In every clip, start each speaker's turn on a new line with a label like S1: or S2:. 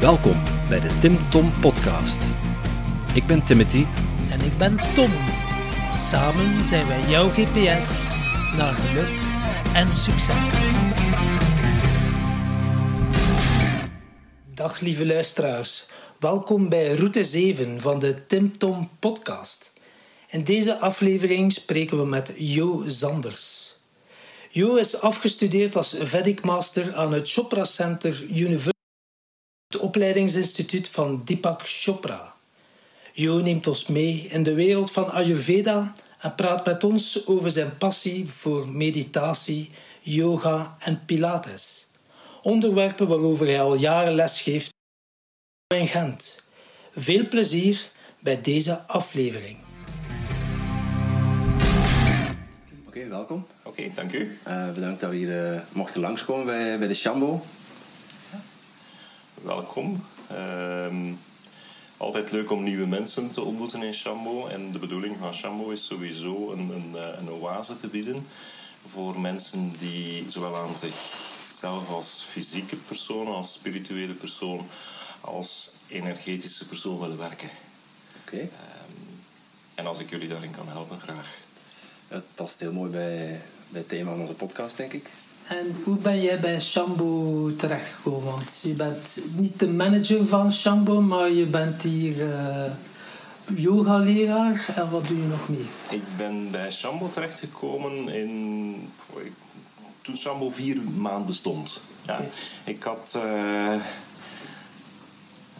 S1: Welkom bij de Tim Tom Podcast. Ik ben Timothy.
S2: En ik ben Tom. Samen zijn wij jouw GPS naar geluk en succes. Dag lieve luisteraars. Welkom bij Route 7 van de Tim Tom Podcast. In deze aflevering spreken we met Jo Zanders. Jo is afgestudeerd als Vedic Master aan het Chopra Center University, het opleidingsinstituut van Deepak Chopra. Jo neemt ons mee in de wereld van Ayurveda en praat met ons over zijn passie voor meditatie, yoga en pilates. Onderwerpen waarover hij al jaren les geeft in Gent. Veel plezier bij deze aflevering.
S3: Oké, welkom.
S4: Oké, dank u.
S3: Uh, bedankt dat we hier uh, mochten langskomen bij, bij de Shambo.
S4: Welkom. Uh, altijd leuk om nieuwe mensen te ontmoeten in Shambo. En de bedoeling van Shambo is sowieso een, een, eh, een oase te bieden voor mensen die zowel aan zichzelf als fysieke persoon, als spirituele persoon, als energetische persoon willen werken.
S3: Oké. Okay.
S4: en als ik jullie daarin kan helpen, graag.
S3: Het past heel mooi bij, bij het thema van onze podcast, denk ik.
S2: En hoe ben jij bij Shambo terechtgekomen? Want je bent niet de manager van Shambo, maar je bent hier uh, yoga-leraar. En wat doe je nog meer?
S4: Ik ben bij Shambo terechtgekomen in, toen Shambo vier maanden bestond. Ja. Ik had... Uh,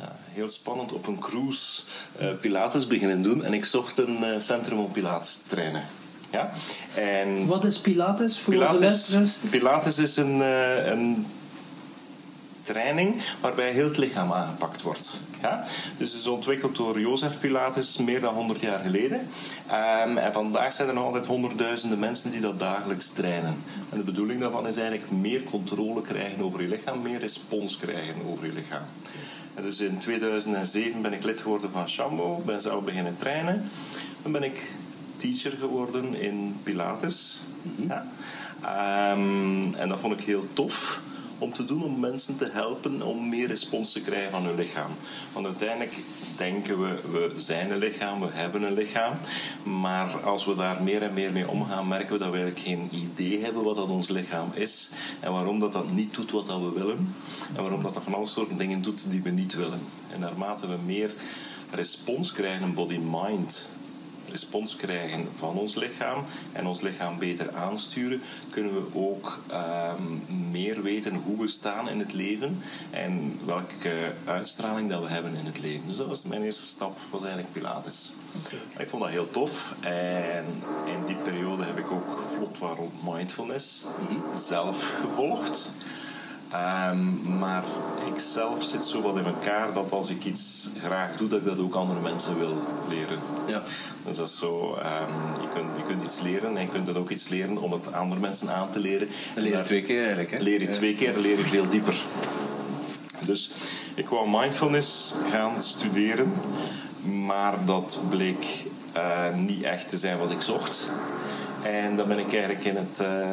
S4: ja, heel spannend op een cruise uh, Pilates beginnen doen en ik zocht een uh, centrum om Pilates te trainen. Ja?
S2: En Wat is Pilates voor
S4: Pilates,
S2: onze luisteraars?
S4: Pilates is een, uh, een training waarbij heel het lichaam aangepakt wordt. Ja? Dus het is ontwikkeld door Jozef Pilates meer dan 100 jaar geleden. Um, en vandaag zijn er nog altijd honderdduizenden mensen die dat dagelijks trainen. En de bedoeling daarvan is eigenlijk meer controle krijgen over je lichaam, meer respons krijgen over je lichaam. En dus in 2007 ben ik lid geworden van Shambo, ben zelf beginnen trainen. Dan ben ik teacher geworden in Pilates. Ja. Um, en dat vond ik heel tof om te doen, om mensen te helpen om meer respons te krijgen van hun lichaam. Want uiteindelijk denken we, we zijn een lichaam, we hebben een lichaam. Maar als we daar meer en meer mee omgaan, merken we dat we eigenlijk geen idee hebben wat dat ons lichaam is. En waarom dat dat niet doet wat dat we willen. En waarom dat dat van alle soorten dingen doet die we niet willen. En naarmate we meer respons krijgen, een body-mind respons krijgen van ons lichaam en ons lichaam beter aansturen, kunnen we ook um, meer weten hoe we staan in het leven en welke uitstraling dat we hebben in het leven. Dus dat was mijn eerste stap, was eigenlijk Pilates. Okay. Ik vond dat heel tof en in die periode heb ik ook vlot waarom mindfulness mm -hmm. zelf gevolgd. Um, maar ik zelf zit zo wat in elkaar dat als ik iets graag doe, dat ik dat ook andere mensen wil leren.
S3: Ja.
S4: Dus dat is zo, um, je, kunt, je kunt iets leren en je kunt dan ook iets leren om het andere mensen aan te leren.
S3: Dan leer je twee keer eigenlijk. Hè?
S4: Leer je twee keer, dan leer je veel dieper. Dus ik wou mindfulness gaan studeren, maar dat bleek uh, niet echt te zijn wat ik zocht. En dan ben ik eigenlijk in het uh,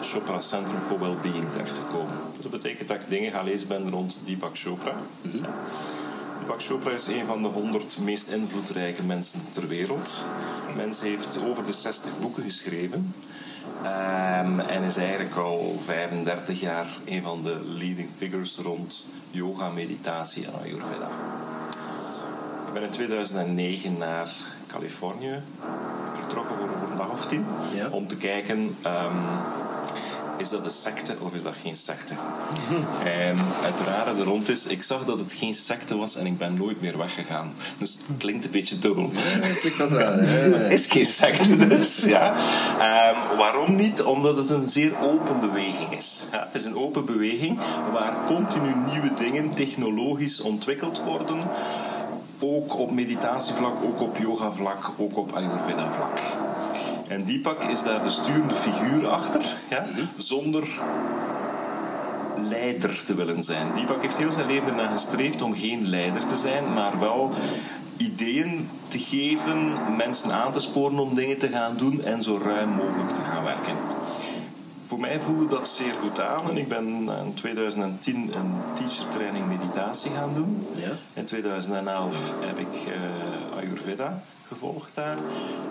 S4: Chopra Centrum for Wellbeing terechtgekomen. Dus dat betekent dat ik dingen ga lezen ben rond Deepak Chopra. Mm -hmm. Deepak Chopra is een van de 100 meest invloedrijke mensen ter wereld. De mens heeft over de 60 boeken geschreven. Um, en is eigenlijk al 35 jaar een van de leading figures rond yoga, meditatie en Ayurveda. Ik ben in 2009 naar Californië vertrokken voor, voor een dag of tien.
S3: Ja.
S4: Om te kijken, um, is dat een secte of is dat geen secte? En het rare er rond is, ik zag dat het geen secte was en ik ben nooit meer weggegaan. Dus het klinkt een beetje dubbel.
S3: Ja, dat
S4: het is geen secte dus. Ja. Um, waarom niet? Omdat het een zeer open beweging is. Ja, het is een open beweging waar continu nieuwe dingen technologisch ontwikkeld worden ook op meditatievlak, ook op yogavlak, ook op ayurveda-vlak. En Deepak is daar de sturende figuur achter, ja, zonder leider te willen zijn. Deepak heeft heel zijn leven ernaar gestreefd om geen leider te zijn, maar wel ideeën te geven, mensen aan te sporen om dingen te gaan doen en zo ruim mogelijk te gaan werken. Voor mij voelde dat zeer goed aan. En ik ben in 2010 een teacher training meditatie gaan doen.
S3: Ja.
S4: In 2011 heb ik eh, Ayurveda gevolgd daar.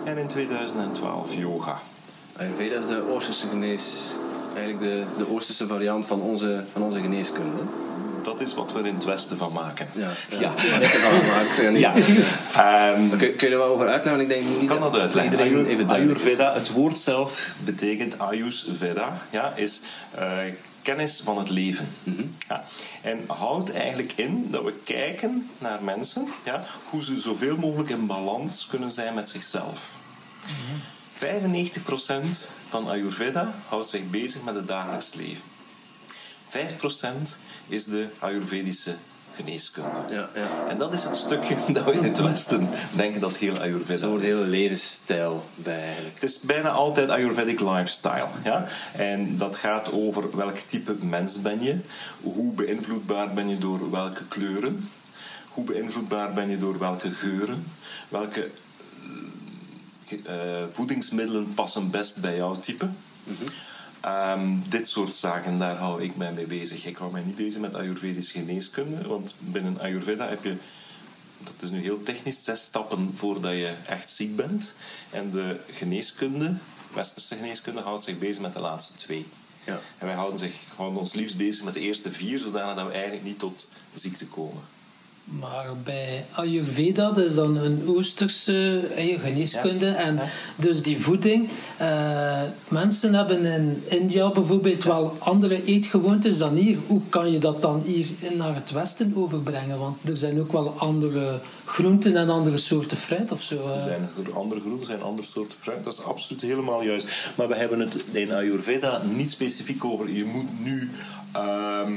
S4: En in 2012 yoga.
S3: Ayurveda is de Oosterse genees... Eigenlijk de, de Oosterse variant van onze, van onze geneeskunde.
S4: Dat is wat we er in het Westen van maken.
S3: Ja.
S4: Ja. Ja. Ehm,
S3: Kun, kun je er wel over uitleggen? Ik denk niet
S4: kan dat uitleggen.
S3: iedereen
S4: Ayur-. Ayurveda, het woord zelf betekent Ayurveda, ja, is eh, kennis van het leven.
S3: Mhm.
S4: Ja. En houdt eigenlijk in dat we kijken naar mensen, ja, hoe ze zoveel mogelijk in balans kunnen zijn met zichzelf. 95% van Ayurveda houdt zich bezig met het dagelijks leven. 5% is de Ayurvedische geneeskunde.
S3: Ja, ja.
S4: En dat is het stukje dat we in het Westen denken dat heel Ayurveda
S3: Zo wordt de
S4: is.
S3: hele levensstijl bij eigenlijk.
S4: Het is bijna altijd Ayurvedic lifestyle. Ja? En dat gaat over welk type mens ben je, hoe beïnvloedbaar ben je door welke kleuren, hoe beïnvloedbaar ben je door welke geuren, welke eh, voedingsmiddelen passen best bij jouw type. Ehm, dit soort zaken, daar hou ik mij mee bezig. Ik hou mij niet bezig met Ayurvedische geneeskunde, want binnen Ayurveda heb je dat is nu heel technisch, zes stappen voordat je echt ziek bent. En de geneeskunde, westerse geneeskunde, houdt zich bezig met de laatste twee.
S3: Ja.
S4: En wij houden, zich, houden ons liefst bezig met de eerste vier, zodanig dat we eigenlijk niet tot ziekte komen.
S2: Maar bij Ayurveda, dat is dan een Oosterse geneeskunde.
S4: Ja.
S2: En
S4: Ja.
S2: dus die voeding. eh, mensen hebben in India bijvoorbeeld wel andere eetgewoontes dan hier. Hoe kan je dat dan hier naar het Westen overbrengen? Want er zijn ook wel andere groenten en andere soorten fruit of zo. eh.
S4: Er zijn andere groenten, zijn andere soorten fruit. Dat is absoluut helemaal juist. Maar we hebben het in Ayurveda niet specifiek over. Je moet nu. ehm,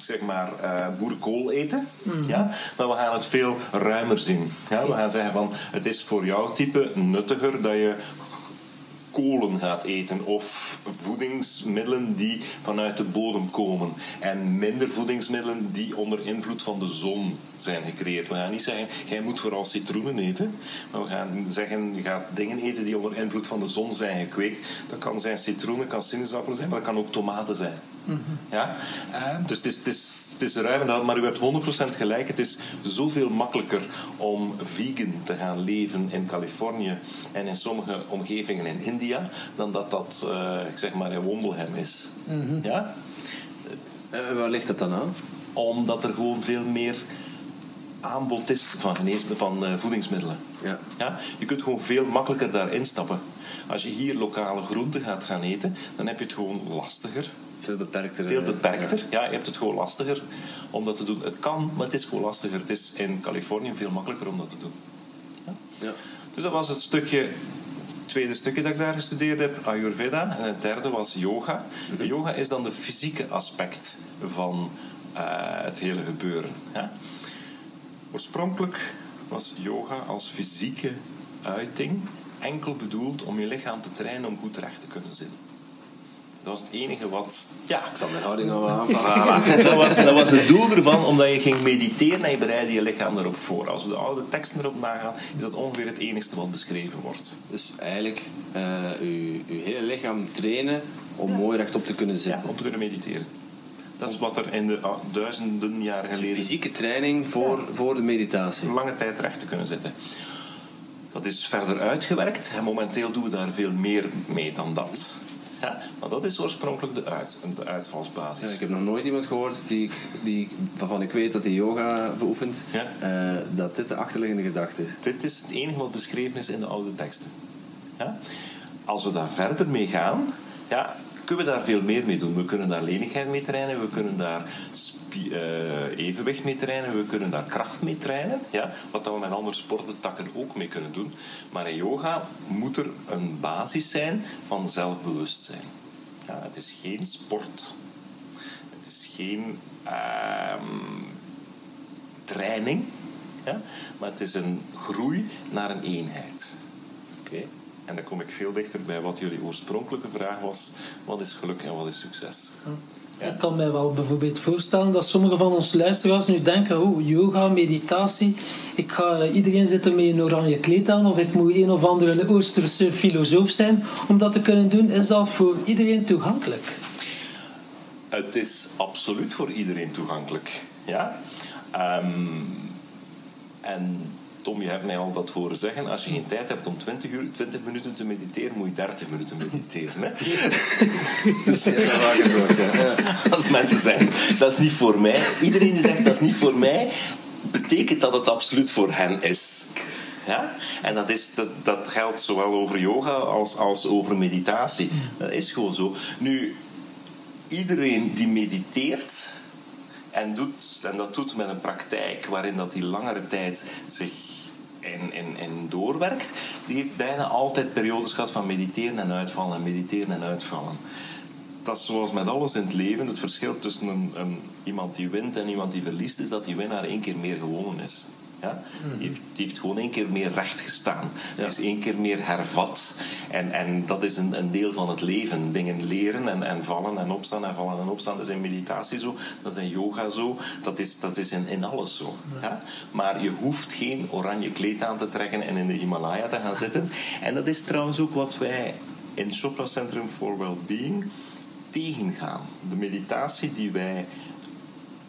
S4: zeg maar eh, boerenkool eten. Ja? Maar we gaan het veel ruimer zien. Ja? We gaan zeggen van het is voor jouw type nuttiger dat je kolen gaat eten of voedingsmiddelen die vanuit de bodem komen en minder voedingsmiddelen die onder invloed van de zon zijn gecreëerd. We gaan niet zeggen, jij moet vooral citroenen eten, maar we gaan zeggen, je gaat dingen eten die onder invloed van de zon zijn gekweekt. Dat kan zijn citroenen, kan sinaasappelen zijn, maar dat kan ook tomaten zijn. Ja? Eh, dus het is, het is, het is ruim, en dat- maar u hebt 100% gelijk. Het is zoveel makkelijker om vegan te gaan leven in Californië en in sommige omgevingen in India, dan dat dat, eh, ik zeg maar, in Wondelhem is. Ja?
S3: Eh, waar ligt dat dan aan?
S4: Omdat er gewoon veel meer aanbod is van, genees, van eh, voedingsmiddelen.
S3: Ja.
S4: Ja? Je kunt gewoon veel makkelijker daarin stappen. Als je hier lokale groenten gaat gaan eten, dan heb je het gewoon lastiger.
S3: Veel beperkter.
S4: Veel
S3: eh,
S4: beperkter. Ja, je hebt het gewoon lastiger om dat te doen. Het kan, maar het is gewoon lastiger. Het is in Californië veel makkelijker om dat te doen.
S3: Ja.
S4: Dus dat was het stukje, het tweede stukje dat ik daar gestudeerd heb, Ayurveda. En het derde was yoga. Yoga is dan de fysieke aspect van eh, het hele gebeuren. Ja. Oorspronkelijk was yoga als fysieke uiting enkel bedoeld om je lichaam te trainen om goed recht te kunnen zitten. Dat was het enige wat... Ja,
S3: Ik zal mijn houding nou wel aanpassen.
S4: dat, was, dat was het doel ervan, omdat je ging mediteren en je bereidde je lichaam erop voor. Als we de oude teksten erop nagaan, is dat ongeveer het enigste wat beschreven wordt.
S3: Dus eigenlijk eh uw, uw hele lichaam trainen om mooi rechtop te kunnen
S4: Ja,
S3: zitten.
S4: om te kunnen mediteren. Dat is wat er in de ah, duizenden jaren geleden
S3: Fysieke training voor, voor de meditatie.
S4: lange tijd recht te kunnen zitten. Dat is verder uitgewerkt en momenteel doen we daar veel meer mee dan dat. Ja, maar dat is oorspronkelijk de, uit, de uitvalsbasis.
S3: Ja, ik heb nog nooit iemand gehoord die, ik- die, waarvan ik weet dat hij yoga beoefent,
S4: Ja.
S3: eh, dat dit de achterliggende gedachte is.
S4: Dit is het enige wat beschreven is in de oude teksten. Ja? Als we daar verder mee gaan, ja, kunnen we daar veel meer mee doen. We kunnen daar lenigheid mee trainen, we kunnen daar eh, evenwicht mee trainen, we kunnen daar kracht mee trainen. Ja? Wat we met andere sporttakken ook mee kunnen doen. Maar in yoga moet er een basis zijn van zelfbewustzijn. Ja, het is geen sport. Het is geen ehm, training. Ja? Maar het is een groei naar een eenheid.
S3: Oké.
S4: En dan kom ik veel dichter bij wat jullie oorspronkelijke vraag was. Wat is geluk en wat is succes?
S2: Ik kan mij wel bijvoorbeeld voorstellen dat sommige van ons luisteraars nu denken: oh, yoga, meditatie. Ik ga, iedereen zit er met een oranje kleed aan, of ik moet een of andere Oosterse filosoof zijn om dat te kunnen doen. Is dat voor iedereen toegankelijk?
S4: Het is absoluut voor iedereen toegankelijk. Ja? Ehm, en Tom, je hebt mij al dat horen zeggen. Als je geen tijd hebt om 20, uur, 20 minuten te mediteren, moet je 30 minuten mediteren. Hè? dus, ja. Als mensen zeggen, dat is niet voor mij. Iedereen die zegt, dat is niet voor mij, betekent dat het absoluut voor hen is. Ja? En dat, is, dat, dat geldt zowel over yoga als, als over meditatie. Dat is gewoon zo. Nu, iedereen die mediteert en, doet, en dat doet met een praktijk waarin dat die langere tijd zich in, in, in doorwerkt, die heeft bijna altijd periodes gehad van mediteren en uitvallen en mediteren en uitvallen. Dat is zoals met alles in het leven. Het verschil tussen een, een, iemand die wint en iemand die verliest, is dat die winnaar één keer meer gewonnen is. Ja? Die, heeft, die, heeft, gewoon één keer meer recht gestaan. Die is één keer meer hervat. En, en dat is een, een deel van het leven. Dingen leren en, en vallen en opstaan en vallen en opstaan. Dat is in meditatie zo. Dat is in yoga zo. Dat is, dat is in, in alles zo. Ja? Maar je hoeft geen oranje kleed aan te trekken en in de Himalaya te gaan zitten. En dat is trouwens ook wat wij in Chopra Centrum for Wellbeing tegengaan. De meditatie die wij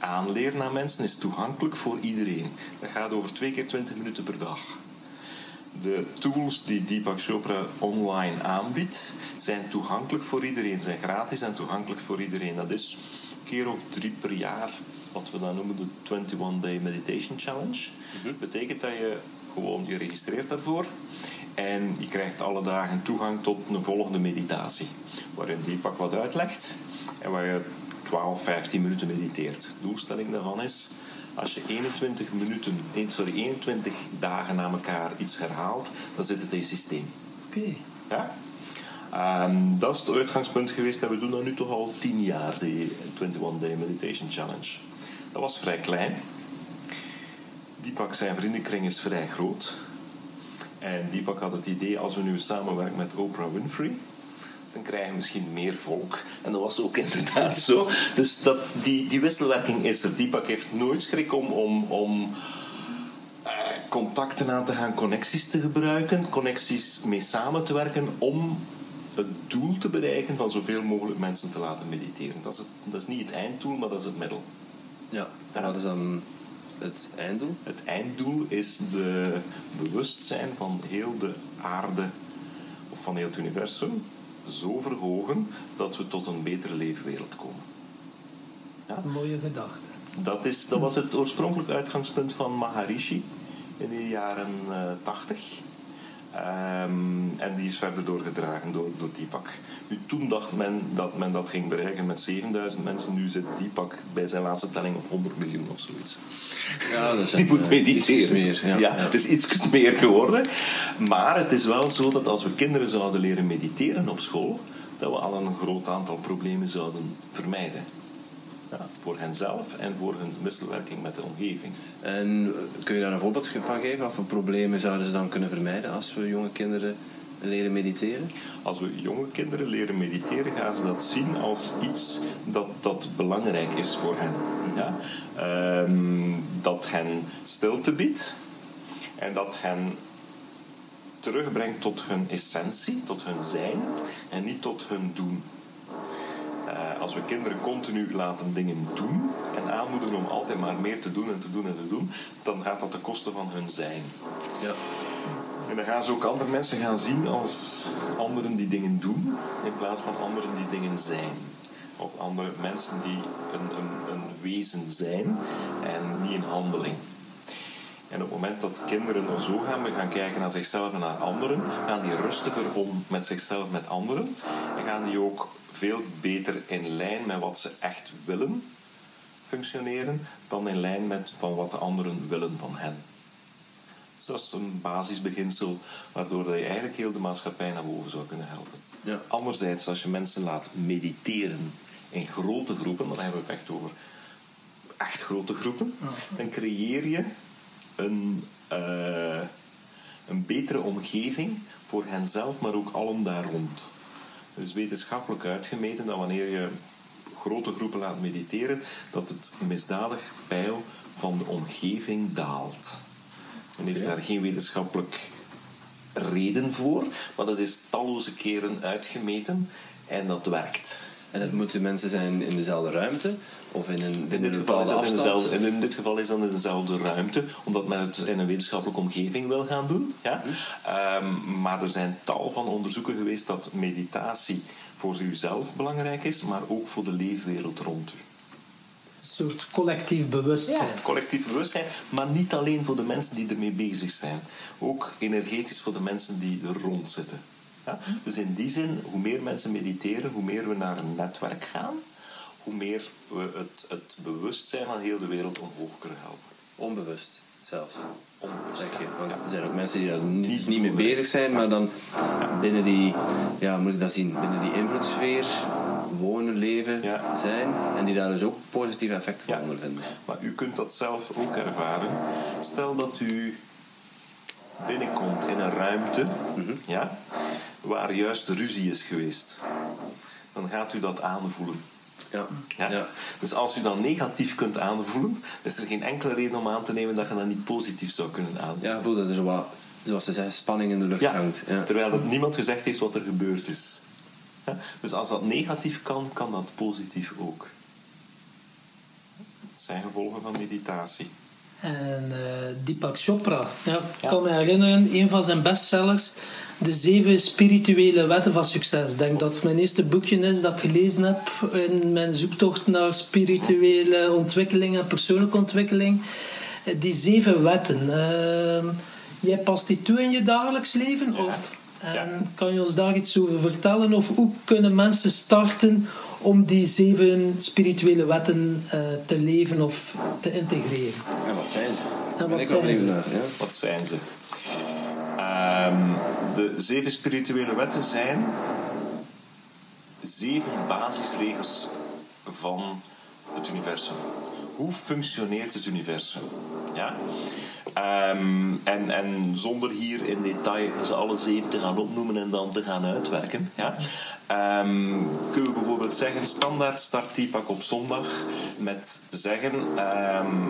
S4: aanleren aan mensen is toegankelijk voor iedereen. Dat gaat over twee keer 20 minuten per dag. De tools die Deepak Chopra online aanbiedt, zijn toegankelijk voor iedereen, zijn gratis en toegankelijk voor iedereen. Dat is een keer of drie per jaar, wat we dan noemen de 21 Day Meditation Challenge. Dat betekent dat je gewoon je registreert daarvoor en je krijgt alle dagen toegang tot een volgende meditatie, waarin Deepak wat uitlegt en waar je 12, 15 minuten mediteert. De doelstelling daarvan is, als je 21 minuten, sorry, 21 dagen na elkaar iets herhaalt, dan zit het in je systeem.
S2: Oké. Okay.
S4: Ja? Um, dat is het uitgangspunt geweest en we doen dat nu toch al 10 jaar, de 21 Day Meditation Challenge. Dat was vrij klein. Deepak zijn vriendenkring is vrij groot. En Deepak had het idee, als we nu samenwerken met Oprah Winfrey, dan krijgen we misschien meer volk. En dat was ook inderdaad zo. Dus dat, die, die wisselwerking is er. Deepak heeft nooit schrik om, om, om eh, contacten aan te gaan, connecties te gebruiken, connecties mee samen te werken om het doel te bereiken van zoveel mogelijk mensen te laten mediteren. Dat is, het, dat is niet het einddoel, maar dat is het middel.
S3: Ja, en wat is dan het einddoel?
S4: Het einddoel is de bewustzijn van heel de aarde, of van heel het universum, zo verhogen dat we tot een betere leefwereld komen.
S2: Ja? Een mooie gedachte.
S4: Dat, is, dat was het oorspronkelijk uitgangspunt van Maharishi in de jaren uh, 80. Um, en die is verder doorgedragen door, door Deepak. Toen dacht men dat men dat ging bereiken met 7000 mensen. Nu zit Deepak bij zijn laatste telling op 100 miljoen of zoiets.
S3: Ja, dat is
S4: die moet
S3: uh,
S4: mediteren.
S3: Meer, ja.
S4: ja, het is iets meer geworden. Maar het is wel zo dat als we kinderen zouden leren mediteren op school, dat we al een groot aantal problemen zouden vermijden. Ja, voor henzelf en voor hun wisselwerking met de omgeving.
S3: En kun je daar een voorbeeld van geven? Wat voor problemen zouden ze dan kunnen vermijden als we jonge kinderen leren mediteren?
S4: Als we jonge kinderen leren mediteren, gaan ze dat zien als iets dat, dat belangrijk is voor hen. Ja? Um, dat hen stilte biedt en dat hen terugbrengt tot hun essentie, tot hun zijn en niet tot hun doen. Uh, als we kinderen continu laten dingen doen en aanmoedigen om altijd maar meer te doen en te doen en te doen, dan gaat dat ten koste van hun zijn.
S3: Ja.
S4: En dan gaan ze ook andere mensen gaan zien als anderen die dingen doen, in plaats van anderen die dingen zijn. Of andere mensen die een, een, een wezen zijn en niet een handeling. En op het moment dat kinderen zo gaan, gaan kijken naar zichzelf en naar anderen, gaan die rustiger om met zichzelf, met anderen. En gaan die ook veel beter in lijn met wat ze echt willen functioneren, dan in lijn met van wat de anderen willen van hen. Dat is een basisbeginsel waardoor je eigenlijk heel de maatschappij naar boven zou kunnen helpen.
S3: Ja.
S4: Anderzijds, als je mensen laat mediteren in grote groepen, dan hebben we het echt over echt grote groepen, dan creëer je een, uh, een betere omgeving voor henzelf, maar ook allen daar rond. Het is wetenschappelijk uitgemeten dat wanneer je grote groepen laat mediteren, dat het misdadig pijl van de omgeving daalt. Men heeft daar geen wetenschappelijk reden voor, maar dat is talloze keren uitgemeten en dat werkt.
S3: En het moeten mensen zijn in dezelfde ruimte of in een,
S4: In dit, geval is
S3: bepaalde
S4: dat in, dezelfde, in dit geval is dat in dezelfde ruimte, omdat men het in een wetenschappelijke omgeving wil gaan doen. Ja? Ehm, maar er zijn tal van onderzoeken geweest dat meditatie voor uzelf belangrijk is, maar ook voor de leefwereld rond u.
S2: Een soort collectief bewustzijn.
S4: Collectief bewustzijn, maar niet alleen voor de mensen die ermee bezig zijn. Ook energetisch voor de mensen die er rond zitten. Ja? Dus in die zin, hoe meer mensen mediteren, hoe meer we naar een netwerk gaan, hoe meer we het, het bewustzijn van heel de wereld omhoog kunnen helpen.
S3: Onbewust zelfs.
S4: Onbewust,
S3: Zeg je.
S4: ja.
S3: Want
S4: Ja.
S3: er zijn ook mensen die daar niet, mee bezig zijn, maar dan binnen die, ja, moet ik dat zien, binnen die invloedssfeer wonen, leven,
S4: Ja.
S3: zijn. En die daar dus ook positieve effecten van
S4: Ja.
S3: ondervinden.
S4: Maar u kunt dat zelf ook ervaren. Stel dat u binnenkomt in een ruimte ja, waar juist ruzie is geweest. Dan gaat u dat aanvoelen.
S3: Ja.
S4: Ja?
S3: Ja.
S4: Dus als u dat negatief kunt aanvoelen, is er geen enkele reden om aan te nemen dat je dat niet positief zou kunnen aanvoelen.
S3: Ja, voel dat er zo wat, zoals ze zeggen, spanning in de lucht
S4: Ja,
S3: hangt. Ja.
S4: terwijl dat niemand gezegd heeft wat er gebeurd is. Dus als dat negatief kan, kan dat positief ook. Dat zijn gevolgen van meditatie.
S2: En eh, Deepak Chopra, ja, ik kan me herinneren, een van zijn bestsellers, De Zeven Spirituele Wetten van Succes. Ik denk dat het mijn eerste boekje is dat ik gelezen heb in mijn zoektocht naar spirituele ontwikkeling en persoonlijke ontwikkeling. Die zeven wetten. ehm, jij past die toe in je dagelijks leven? Of, en
S4: Ja.
S2: kan je ons daar iets over vertellen? Of hoe kunnen mensen starten om die zeven spirituele wetten eh, te leven of te integreren?
S3: En wat zijn ze?
S2: wat
S3: ik wel
S2: zijn ze?
S3: naar. Ja.
S4: Wat zijn ze? Ehm, de zeven spirituele wetten zijn zeven basisregels van het universum. Hoe functioneert het universum? Ja? Ehm, en, en zonder hier in detail ze alle zeven te gaan opnoemen en dan te gaan uitwerken. Ja? Ehm, kunnen we bijvoorbeeld zeggen, standaard start Deepak op zondag met te zeggen... ehm,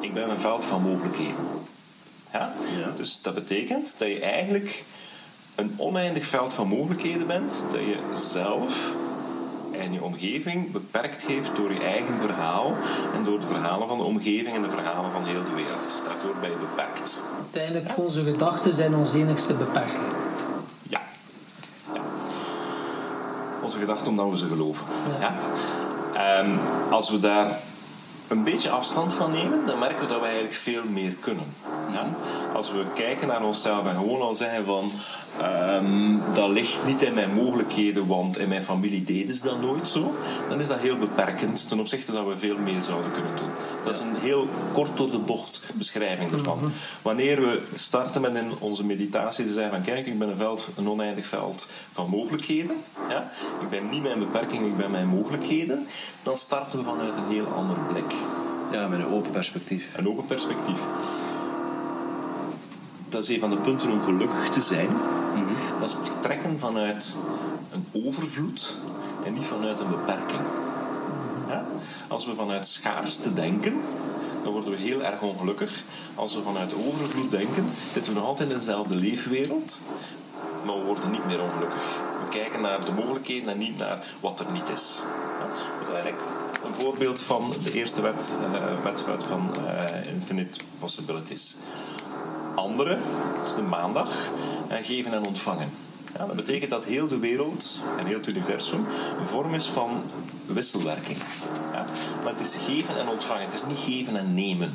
S4: ik ben een veld van mogelijkheden. Ja?
S3: Ja.
S4: Dus dat betekent dat je eigenlijk een oneindig veld van mogelijkheden bent, dat je zelf en je omgeving beperkt heeft door je eigen verhaal en door de verhalen van de omgeving en de verhalen van heel de wereld. Daardoor ben je beperkt.
S2: Uiteindelijk, onze gedachten zijn onze enigste beperking.
S4: Ja. ja. Onze gedachten omdat we ze geloven. Ja. Ehm, als we daar een beetje afstand van nemen, dan merken we dat we eigenlijk veel meer kunnen. Ja? Als we kijken naar onszelf en gewoon al zeggen van ehm, dat ligt niet in mijn mogelijkheden, want in mijn familie deden ze dat nooit zo, dan is dat heel beperkend ten opzichte dat we veel meer zouden kunnen doen. Dat is een heel kort door de bocht beschrijving ervan. Wanneer we starten met in onze meditatie te zeggen van kijk, ik ben een, veld, een oneindig veld van mogelijkheden. Ja? Ik ben niet mijn beperking, ik ben mijn mogelijkheden. Dan starten we vanuit een heel ander blik.
S3: ja, met een open perspectief.
S4: Een open perspectief. Dat is een van de punten om gelukkig te zijn. Dat is vertrekken vanuit een overvloed en niet vanuit een beperking. Ja? Als we vanuit schaarste denken, dan worden we heel erg ongelukkig. Als we vanuit overvloed denken, zitten we nog altijd in dezelfde leefwereld, maar we worden niet meer ongelukkig. We kijken naar de mogelijkheden en niet naar wat er niet is. Ja? Dat is eigenlijk een voorbeeld van de eerste wet, wetswet van eh, Infinite Possibilities. Andere, dus de maandag, eh, geven en ontvangen. Ja, dat betekent dat heel de wereld en heel het universum een vorm is van wisselwerking. Ja, maar het is geven en ontvangen, het is niet geven en nemen.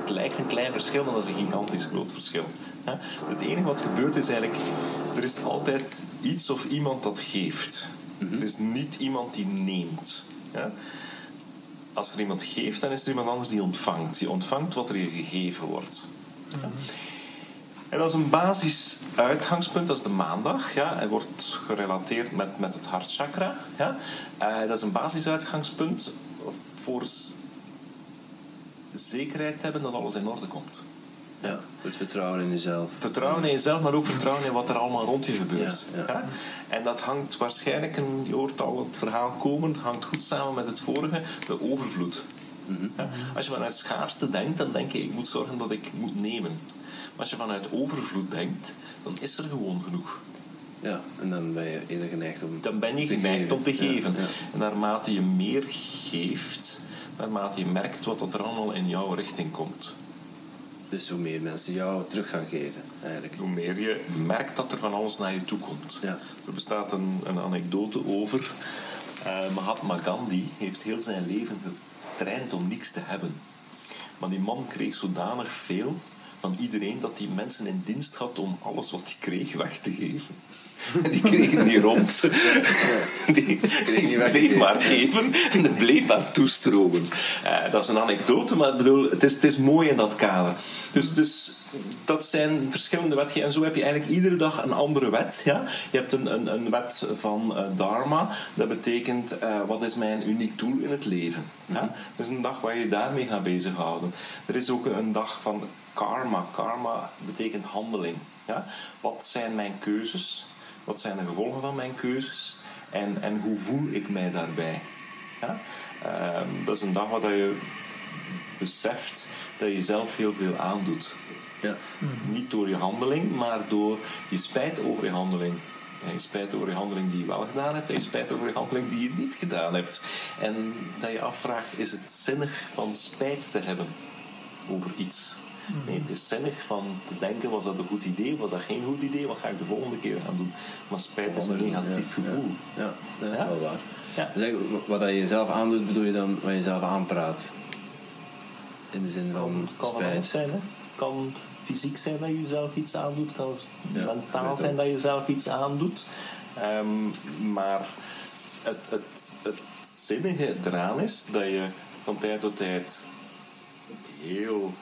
S4: Het lijkt een klein verschil, maar dat is een gigantisch groot verschil. Ja, het enige wat gebeurt is eigenlijk, er is altijd iets of iemand dat geeft. Er is niet iemand die neemt. Ja? Als er iemand geeft, dan is er iemand anders die ontvangt. Die ontvangt wat er je gegeven wordt. Ja. En dat is een basisuitgangspunt, dat is de maandag. Ja. Hij wordt gerelateerd met, met het hartchakra. Ja. Eh, dat is een basisuitgangspunt voor zekerheid te hebben dat alles in orde komt.
S3: Ja, het vertrouwen in jezelf.
S4: Vertrouwen in jezelf, maar ook vertrouwen in wat er allemaal rond je gebeurt.
S3: Ja, ja.
S4: En dat hangt waarschijnlijk, en je hoort al het verhaal komen, het hangt goed samen met het vorige, de overvloed. Ja? Als je vanuit schaarste denkt, dan denk je, ik moet zorgen dat ik moet nemen. Maar als je vanuit overvloed denkt, dan is er gewoon genoeg.
S3: Ja, en dan ben je eerder geneigd om
S4: Dan ben je geneigd
S3: geven.
S4: om te geven.
S3: ja.
S4: En naarmate je meer geeft, naarmate je merkt wat er allemaal in jouw richting komt.
S3: Dus hoe meer mensen jou terug gaan geven, eigenlijk.
S4: Hoe meer je merkt dat er van alles naar je toe komt.
S3: Ja.
S4: Er bestaat een, een anekdote over. eh, Mahatma Gandhi heeft heel zijn leven getraind om niks te hebben. Maar die man kreeg zodanig veel van iedereen dat hij mensen in dienst had om alles wat hij kreeg weg te geven. En die kregen die rond. Die, die bleef maar geven en die bleef maar toestromen. Eh, dat is een anekdote, maar ik bedoel, het, is, het is mooi in dat kader. Dus, dus dat zijn verschillende wetgevingen. En zo heb je eigenlijk iedere dag een andere wet. Ja? Je hebt een, een, een wet van eh, Dharma. Dat betekent, eh, wat is mijn uniek doel in het leven? Ja? Dat is een dag waar je je daarmee gaat bezighouden. Er is ook een dag van karma. Karma betekent handeling. Ja? Wat zijn mijn keuzes? Wat zijn de gevolgen van mijn keuzes? En, en hoe voel ik mij daarbij? Ja? Ehm, dat is een dag waar je beseft dat je zelf heel veel aandoet.
S3: Ja.
S4: Niet door je handeling, maar door je spijt over je handeling. En je spijt over je handeling die je wel gedaan hebt en je spijt over je handeling die je niet gedaan hebt. En dat je afvraagt, is het zinnig van spijt te hebben over iets? Nee, het is zinnig van te denken, was dat een goed idee, was dat geen goed idee, wat ga ik de volgende keer gaan doen? Maar spijt is een negatief
S3: Ja,
S4: gevoel.
S3: Ja, ja, dat is wel waar.
S4: Ja.
S3: Dus wat je jezelf aandoet, bedoel je dan wat je zelf aanpraat? In de zin van
S4: kan, kan
S3: spijt.
S4: zijn. Hè? kan fysiek zijn dat je jezelf iets aandoet. kan
S3: Ja,
S4: mentaal zijn dat je jezelf iets aandoet. Ehm, maar het, het, het zinnige eraan is dat je van tijd tot tijd heel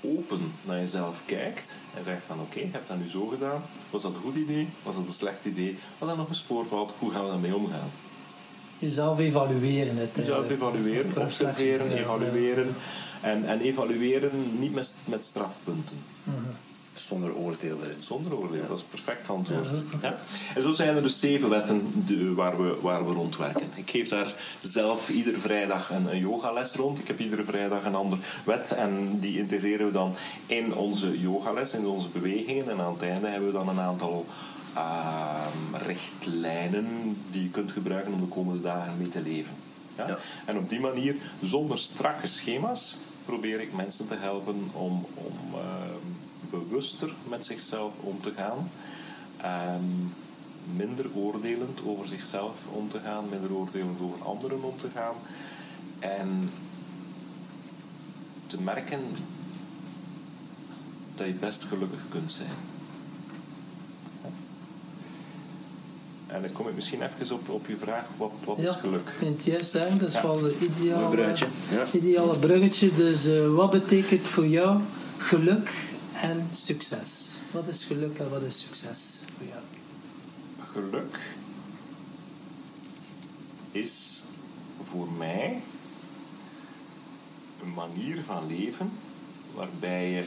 S4: open naar jezelf kijkt en zegt van oké, heb dat nu zo gedaan? Was dat een goed idee? Was dat een slecht idee? Wat dat nog eens voorvalt, hoe gaan we daarmee omgaan?
S2: Jezelf evalueren. Het,
S4: Jezelf evalueren,
S2: Reflectie,
S4: observeren,
S2: ja,
S4: evalueren. En, en evalueren niet met, met strafpunten.
S3: Zonder oordeel erin.
S4: Zonder oordeel, dat is perfect antwoord. Ja. En zo zijn er dus zeven wetten waar, we, waar we rondwerken. Ik geef daar zelf iedere vrijdag een, een yogales rond. Ik heb iedere vrijdag een andere wet en die integreren we dan in onze yogales, in onze bewegingen. En aan het einde hebben we dan een aantal ehm, richtlijnen die je kunt gebruiken om de komende dagen mee te leven. Ja. En op die manier, zonder strakke schema's, probeer ik mensen te helpen om, om ehm, bewuster met zichzelf om te gaan. Minder oordelend over zichzelf om te gaan, minder oordelend over anderen om te gaan. En te merken dat je best gelukkig kunt zijn. En dan kom ik misschien even op, op je vraag, wat, wat is
S2: Ja,
S4: geluk?
S2: ik vind het juist zeggen, dat is
S4: Ja.
S2: wel de ideale,
S3: bruggetje. Ja.
S2: ideale bruggetje. Dus eh, wat betekent voor jou geluk en succes? Wat is geluk en wat is succes voor jou?
S4: Geluk is voor mij een manier van leven waarbij je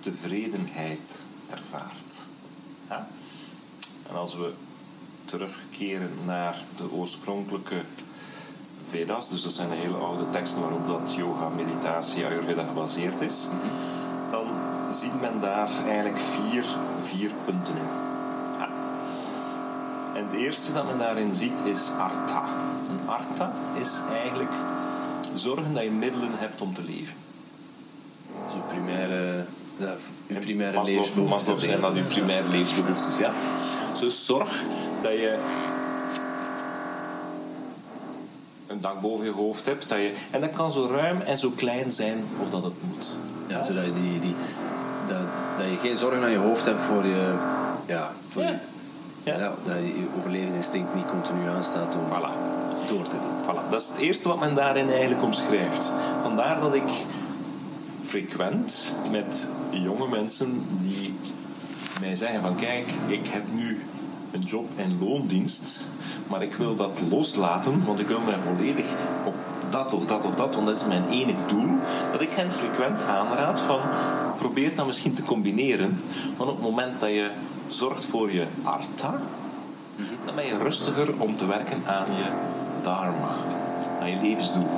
S4: tevredenheid ervaart. Ja? En als we terugkeren naar de oorspronkelijke Vedas, dus dat zijn de hele oude teksten waarop dat yoga, meditatie, Ayurveda gebaseerd is, dan ziet men daar eigenlijk vier, vier punten in. Ja. En het eerste dat men daarin ziet is artha. En artha is eigenlijk zorgen dat je middelen hebt om te leven.
S3: Dus je primaire, ja, je primaire.
S4: Maslow zijn dat je primaire levensbehoeftes, ja. Dus zorg dat je een dak boven je hoofd hebt. Dat je, en dat kan zo ruim en zo klein zijn of dat het moet.
S3: Ja, zodat je, die, die, dat, dat je geen zorgen aan je hoofd hebt voor je... Ja, voor
S4: Ja.
S3: Je,
S4: Ja.
S3: ja, dat je je overlevingsinstinct niet continu aanstaat om
S4: Voilà.
S3: door te doen.
S4: Voilà, dat is het eerste wat men daarin eigenlijk omschrijft. Vandaar dat ik frequent met jonge mensen die mij zeggen van kijk, ik heb nu een job en loondienst, maar ik wil dat loslaten, want ik wil mij volledig op dat of dat of dat, want dat is mijn enig doel, dat ik hen frequent aanraad van probeer dat misschien te combineren. Want op het moment dat je zorgt voor je artha, dan ben je rustiger om te werken aan je dharma, aan je levensdoel.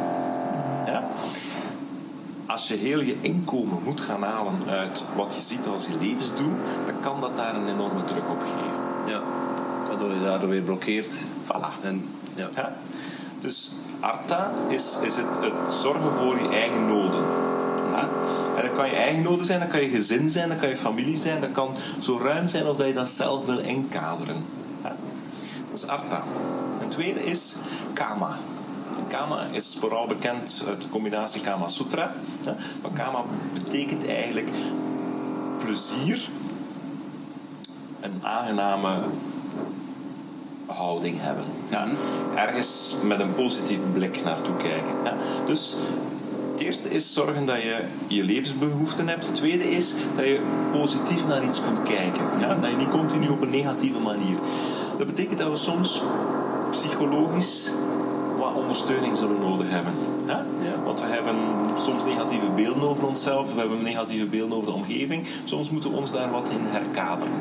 S4: Ja? Als je heel je inkomen moet gaan halen uit wat je ziet als je levensdoel, dan kan dat daar een enorme druk op geven.
S3: Ja. Waardoor je daardoor weer blokkeert.
S4: Voilà.
S3: En, ja.
S4: Ja? Dus artha is, is het, het zorgen voor je eigen noden. Ja? En dat kan je eigen noden zijn, dat kan je gezin zijn, dat kan je familie zijn, dat kan zo ruim zijn of dat je dat zelf wil inkaderen. Ja? Dat is artha. En het tweede is kama. Kama is vooral bekend uit de combinatie Kama Sutra. Maar kama betekent eigenlijk plezier, een aangename houding hebben. Ja. Ergens met een positieve blik naartoe kijken. Ja. Dus het eerste is zorgen dat je je levensbehoeften hebt. Het tweede is dat je positief naar iets kunt kijken. Ja. Dat je niet continu op een negatieve manier. Dat betekent dat we soms psychologisch wat ondersteuning zullen nodig hebben. Ja? Want we hebben soms negatieve beelden over onszelf, we hebben negatieve beelden over de omgeving. Soms moeten we ons daar wat in herkaderen.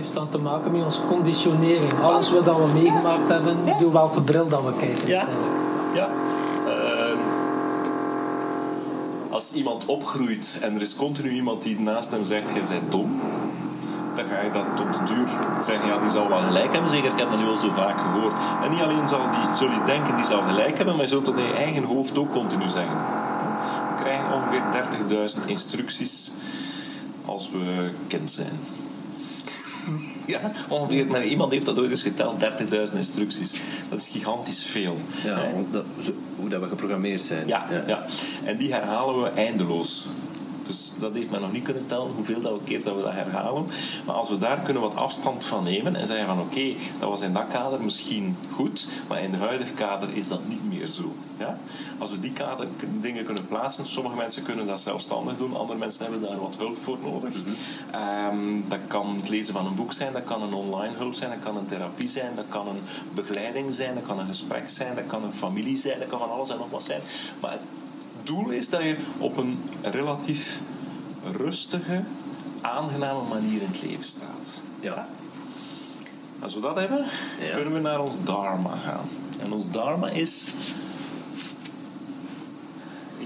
S2: Heeft dan te maken met onze conditionering. Alles wat we meegemaakt hebben, door welke bril dat we kijken.
S4: Ja. Ja. Ehm, als iemand opgroeit en er is continu iemand die naast hem zegt: Je bent dom. Dan ga je dat tot de duur zeggen: Ja, die zal wel gelijk hebben. Zeker, ik heb dat nu al zo vaak gehoord. En niet alleen zal die, zul je denken: die zal gelijk hebben, maar je zult dat in je eigen hoofd ook continu zeggen. We krijgen ongeveer 30.000 instructies als we kind zijn. Ja, ongeveer. Maar iemand heeft dat ooit eens geteld, 30.000 instructies. Dat is gigantisch veel.
S3: Ja, dat, hoe dat we geprogrammeerd zijn.
S4: Ja, ja. En die herhalen we eindeloos. Dat heeft men nog niet kunnen tellen hoeveel dat we keer dat we dat herhalen. Maar als we daar kunnen wat afstand van nemen en zeggen van oké, dat was in dat kader misschien goed, maar in het huidige kader is dat niet meer zo. Ja? Als we die kader dingen kunnen plaatsen, sommige mensen kunnen dat zelfstandig doen, andere mensen hebben daar wat hulp voor nodig. Ehm, dat kan het lezen van een boek zijn, dat kan een online hulp zijn, dat kan een therapie zijn, dat kan een begeleiding zijn, dat kan een gesprek zijn, dat kan een familie zijn, dat kan van alles en nog wat zijn. Maar het doel is dat je op een relatief rustige, aangename manier in het leven staat.
S3: Ja.
S4: Als we dat hebben,
S3: Ja.
S4: kunnen we naar ons dharma gaan. En ons dharma is...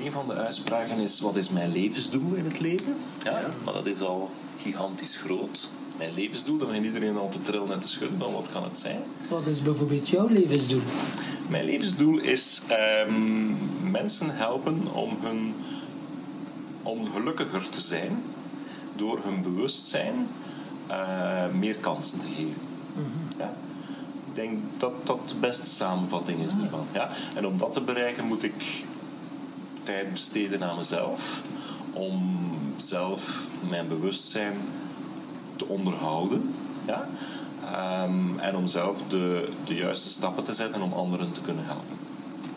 S4: Een van de uitspraken is, wat is mijn levensdoel in het leven? Ja, maar dat is al gigantisch groot. Mijn levensdoel, dan begint iedereen al te trillen en te schudden. Dan wat kan het zijn?
S2: Wat is bijvoorbeeld jouw levensdoel?
S4: Mijn levensdoel is ehm, mensen helpen om, hun, om gelukkiger te zijn door hun bewustzijn eh, meer kansen te geven. Ja? Ik denk dat dat de beste samenvatting is ervan. Ja? En om dat te bereiken moet ik tijd besteden aan mezelf. Om zelf mijn bewustzijn te onderhouden. Ja? Ehm, en om zelf de, de juiste stappen te zetten om anderen te kunnen helpen.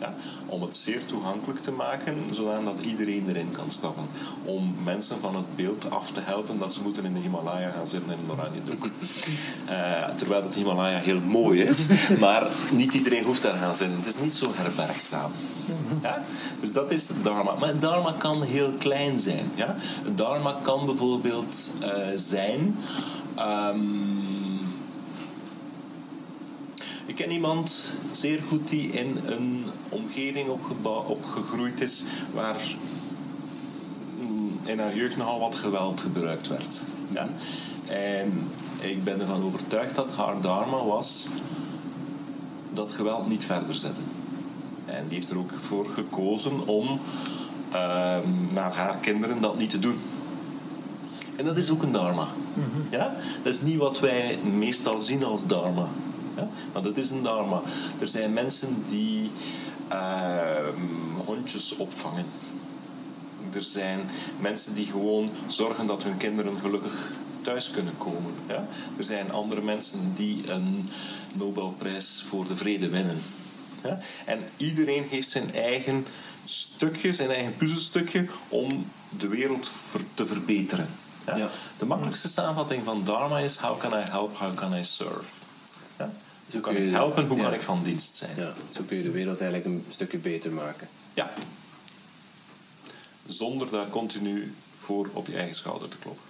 S4: Ja? Om het zeer toegankelijk te maken, zodat iedereen erin kan stappen. Om mensen van het beeld af te helpen dat ze moeten in de Himalaya gaan zitten in een oranje doek. Eh, terwijl het Himalaya heel mooi is, maar niet iedereen hoeft daar gaan zitten. Het is niet zo herbergzaam. Ja? Dus dat is het dharma. Maar het dharma kan heel klein zijn. Ja? Het dharma kan bijvoorbeeld eh, zijn... ehm, ik ken iemand zeer goed die in een omgeving opgegroeid is waar mm, in haar jeugd nogal wat geweld gebruikt werd. Ja? En ik ben ervan overtuigd dat haar dharma was dat geweld niet verder zetten. En die heeft er ook voor gekozen om ehm, naar haar kinderen dat niet te doen. En dat is ook een dharma. Ja? Dat is niet wat wij meestal zien als dharma. Maar dat is een dharma. Er zijn mensen die ehm, hondjes opvangen. Er zijn mensen die gewoon zorgen dat hun kinderen gelukkig thuis kunnen komen. Ja? Er zijn andere mensen die een Nobelprijs voor de vrede winnen. Ja? En iedereen heeft zijn eigen stukje, zijn eigen puzzelstukje om de wereld te verbeteren. Ja. De makkelijkste samenvatting van Dharma is: How can I help? How can I serve? Hoe kan ik
S3: je-
S4: helpen? Hoe
S3: ja.
S4: kan ik van dienst zijn?
S3: Ja, zo kun je de wereld eigenlijk een stukje beter maken.
S4: Ja. Zonder daar continu voor op je eigen schouder te kloppen.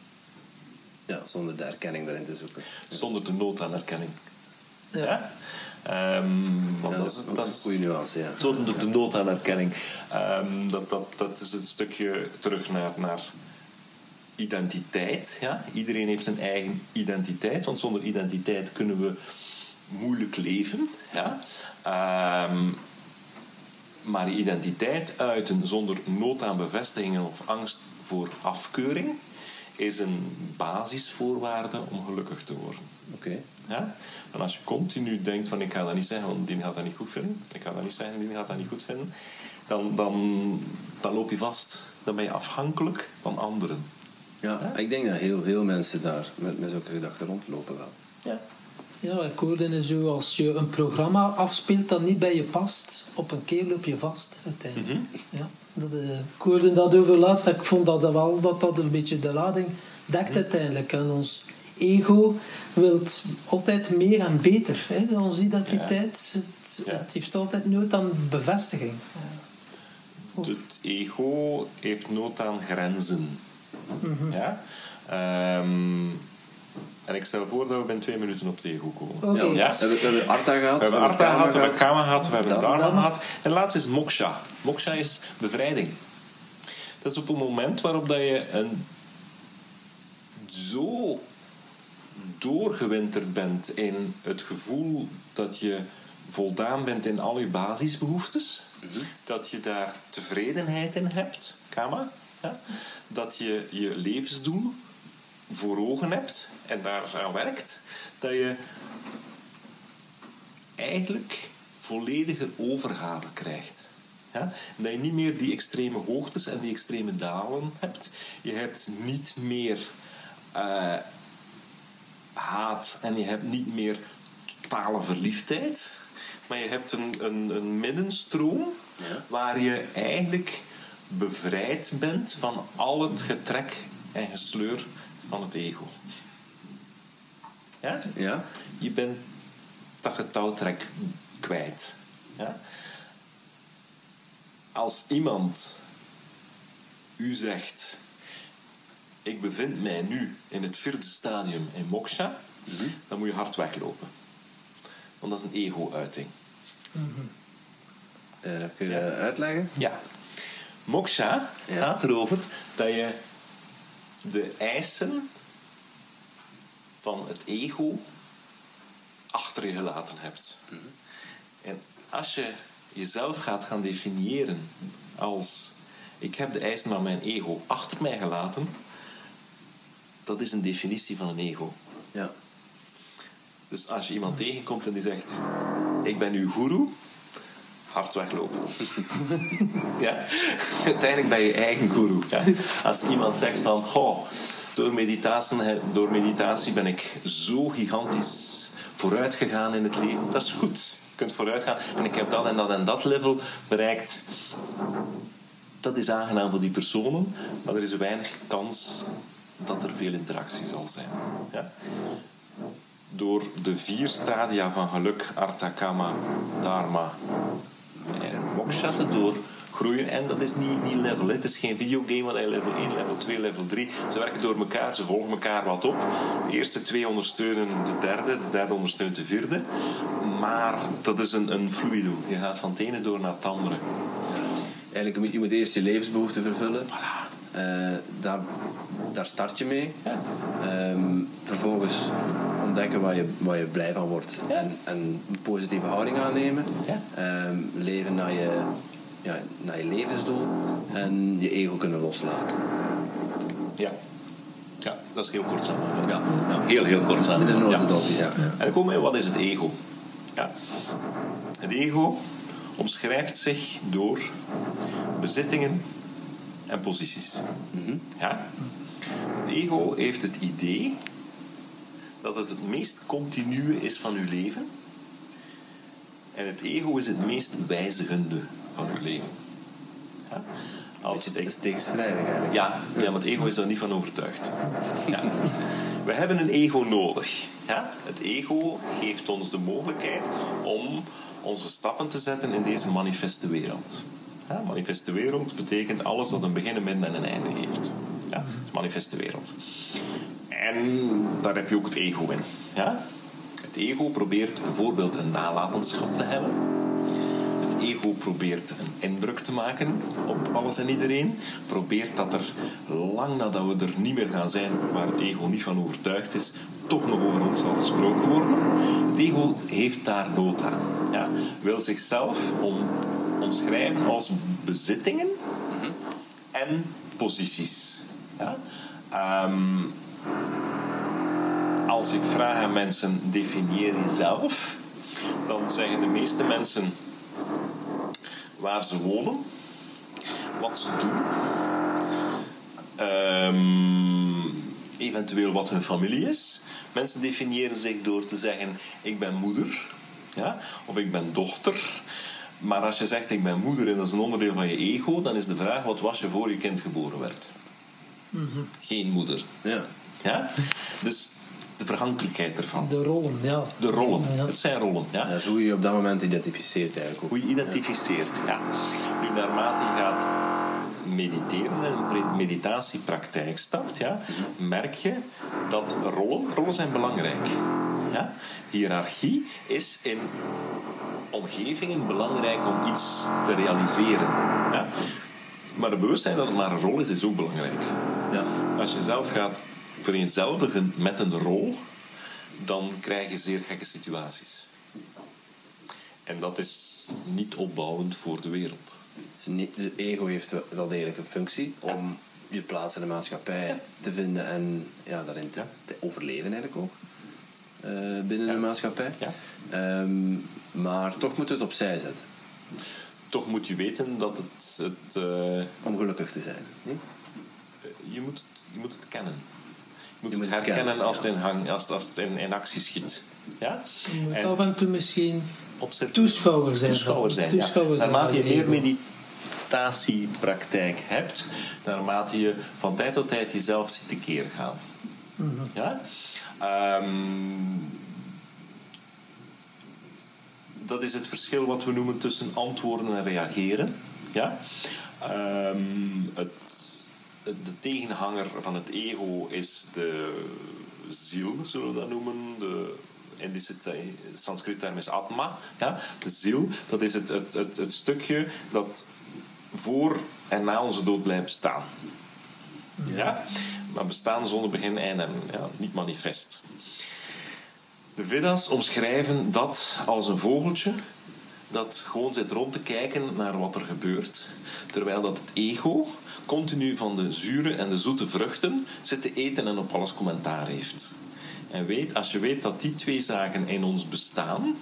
S3: Ja, zonder de erkenning daarin te zoeken.
S4: Zonder de nood aan erkenning.
S2: Ja.
S4: Ja? Ehm, want
S3: Ja,
S4: dat is, dat
S3: een goede nuance, ja.
S4: zonder de nood aan erkenning. Ehm, dat, dat, dat is een stukje terug naar, naar identiteit. Ja? Iedereen heeft zijn eigen identiteit, want zonder identiteit kunnen we moeilijk leven. Ja? Ehm, maar je identiteit uiten zonder nood aan bevestigingen of angst voor afkeuring is een basisvoorwaarde om gelukkig te worden.
S3: Oké.
S4: Ja? En als je continu denkt van ik ga dat niet zeggen, want die gaat dat niet goed vinden. Ik ga dat niet zeggen, die gaat dat niet goed vinden. Dan, dan, dan loop je vast. Dan ben je afhankelijk van anderen.
S3: Ja, ik denk dat heel veel mensen daar met, met zulke gedachten rondlopen wel.
S4: Ja.
S2: Ja, ik hoorde het zo, als je een programma afspeelt dat niet bij je past, op een keer loop je vast uiteindelijk. ja, dat, eh, ik hoorde dat over laatst, ik vond dat wel dat dat een beetje de lading dekt uiteindelijk. En ons ego wil altijd meer en beter. Hè? Onze identiteit, het,
S4: Ja.
S2: het heeft altijd nood aan bevestiging.
S4: Het ego heeft nood aan grenzen. Ja? Ehm, en ik stel voor dat we binnen twee minuten op ego komen. Ja?
S3: We hebben, we hebben Arta gehad.
S4: We hebben Artha
S3: Kama
S4: gehad, we hebben Kama gehad, we hebben
S3: Dharma.
S4: Gehad. En laatst is moksha. Moksha is bevrijding. Dat is op een moment waarop dat je een zo doorgewinterd bent in het gevoel dat je voldaan bent in al je basisbehoeftes. Dat je daar tevredenheid in hebt, Kama. Ja? Dat je je levensdoel voor ogen hebt en daar aan werkt. Dat je eigenlijk volledige overgave krijgt. Ja? En dat je niet meer die extreme hoogtes en die extreme dalen hebt. Je hebt niet meer eh, haat en je hebt niet meer totale verliefdheid. Maar je hebt een, een, een middenstroom waar je eigenlijk bevrijd bent van al het getrek en gesleur van het ego. Ja?
S3: Ja?
S4: je bent dat getouwtrek kwijt. Ja? Als iemand u zegt, ik bevind mij nu in het vierde stadium in moksha, dan moet je hard weglopen. Want dat is een ego-uiting.
S3: Eh, kun je uitleggen?
S4: Ja. Moksha
S3: Ja.
S4: gaat erover dat je de eisen van het ego achter je gelaten hebt. En als je jezelf gaat gaan definiëren als ik heb de eisen van mijn ego achter mij gelaten, dat is een definitie van een ego.
S3: Ja.
S4: Dus als je iemand tegenkomt en die zegt: Ik ben uw guru, hard weglopen. ja? Uiteindelijk ben je eigen guru. Ja? Als iemand zegt van: Goh, door meditatie, door meditatie ben ik zo gigantisch vooruit gegaan in het leven, dat is goed. Je kunt vooruit gaan en ik heb dat en dat en dat level bereikt. Dat is aangenaam voor die personen, maar er is weinig kans dat er veel interactie zal zijn. Ja? door de vier stadia van geluk, Artha, En Moksha te doorgroeien. En dat is niet, niet level. hè. Het is geen videogame waar je level 1, level 2, level 3. Ze werken door elkaar, ze volgen elkaar wat op. De eerste twee ondersteunen de derde, de derde ondersteunt de vierde. Maar dat is een, een fluido. Je gaat van het ene door naar het andere.
S3: Eigenlijk, je moet- eerst je levensbehoeften vervullen. Daar, daar start je mee. Ehm, vervolgens ontdekken waar je, waar je blij van wordt. En, en een positieve houding aannemen.
S4: Ja.
S3: Ehm, leven naar je, ja, naar je levensdoel. En je ego kunnen loslaten.
S4: Ja. Ja, dat is heel kort samengevat.
S3: Ja.
S4: Heel, heel kort
S3: In
S4: samengevat.
S3: een
S4: Ja.
S3: notendop, ja. ja.
S4: En dan komen we, wat is het ego? Ja. Het ego omschrijft zich door bezittingen en posities. Ja? Het ego heeft het idee dat het het meest continue is van uw leven. En het ego is het meest wijzigende van uw leven. Ja? Als
S3: Dat
S4: ik
S3: is tegenstrijdig eigenlijk.
S4: ja, ja, maar het ego is daar niet van overtuigd. Ja. we hebben een ego nodig. Ja? Het ego geeft ons de mogelijkheid om onze stappen te zetten in deze manifeste wereld. Ja, manifeste wereld betekent alles dat een begin, een en een einde heeft. Ja, is manifeste wereld. En daar heb je ook het ego in. Ja? Het ego probeert bijvoorbeeld een nalatenschap te hebben. Het ego probeert een indruk te maken op alles en iedereen. Probeert dat er lang nadat we er niet meer gaan zijn, waar het ego niet van overtuigd is, toch nog over ons zal gesproken worden. Het ego heeft daar nood aan. Ja? Wil zichzelf om, omschrijven als bezittingen en posities. Ja? Ehm, als ik vraag aan mensen, definieer jezelf, dan zeggen de meeste mensen waar ze wonen, wat ze doen, ehm, eventueel wat hun familie is. Mensen definiëren zich door te zeggen, ik ben moeder, ja? of ik ben dochter. Maar als je zegt, ik ben moeder en dat is een onderdeel van je ego, dan is de vraag, wat was je voor je kind geboren werd? Geen moeder.
S3: Ja.
S4: Ja? Dus de verhankelijkheid ervan.
S2: De rollen, ja.
S4: De rollen.
S2: Ja.
S4: Het zijn rollen. Ja?
S3: Dat is hoe je je op dat moment identificeert eigenlijk ook.
S4: Hoe je identificeert. Ja. Nu, naarmate je gaat mediteren en in meditatiepraktijk stapt, ja, merk je dat rollen, rollen zijn belangrijk. Ja? Hiërarchie is in omgevingen belangrijk om iets te realiseren. Ja? Maar het bewustzijn dat het maar een rol is, is ook belangrijk.
S3: Ja.
S4: Als je zelf gaat vereenzelvigen met een rol, dan krijg je zeer gekke situaties. En dat is niet opbouwend voor de wereld.
S3: Het ego heeft wel- degelijk een functie om je plaats in de maatschappij te vinden en ja, daarin te, te overleven eigenlijk ook. Eh, binnen
S4: Ja.
S3: de maatschappij.
S4: Ja.
S3: Ehm, maar toch moet het opzij zetten
S4: Toch moet je weten dat het. het eh,
S3: om gelukkig te zijn. niet?
S4: je, moet, je moet het kennen. Je moet
S3: Je
S4: het
S3: moet het
S4: herkennen
S3: kennen,
S4: als het, in, hang, als, als het in, in actie schiet. Ja?
S2: Je moet
S4: En-
S2: af en toe misschien
S4: Opzet-
S2: toeschouwer zijn.
S4: toeschouwer zijn.
S2: Toeschouwer
S4: ja.
S2: zijn
S4: Naarmate je meer meditatiepraktijk hebt, naarmate je van tijd tot tijd jezelf ziet tekeer gaan.
S2: Mhm.
S4: Ja? Ehm, dat is het verschil wat we noemen tussen antwoorden en reageren. Ja? Ehm, het, de tegenhanger van het ego is de ziel, zullen we dat noemen. De, in de Sanskriet term is atma. Ja? De ziel, dat is het, het, het, het stukje dat voor en na onze dood blijft bestaan. Ja? Maar bestaan zonder begin, einde en ja, niet manifest. De Vedas omschrijven dat als een vogeltje dat gewoon zit rond te kijken naar wat er gebeurt, terwijl dat het ego continu van de zure en de zoete vruchten zit te eten en op alles commentaar heeft. En weet, als je weet dat die twee zaken in ons bestaan,